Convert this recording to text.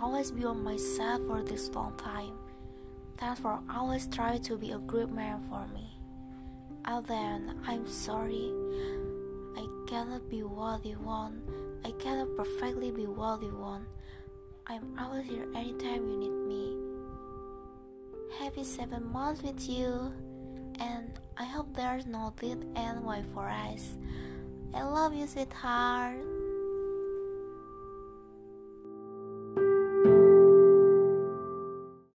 always be on my side for this long time. Thanks for always trying to be a good man for me. And then I'm sorry. I cannot be what you want. I cannot perfectly be what you want. I'm always here anytime you need me. Happy seven months with you, and I hope there's no dead end wait for us. I love you, sweetheart.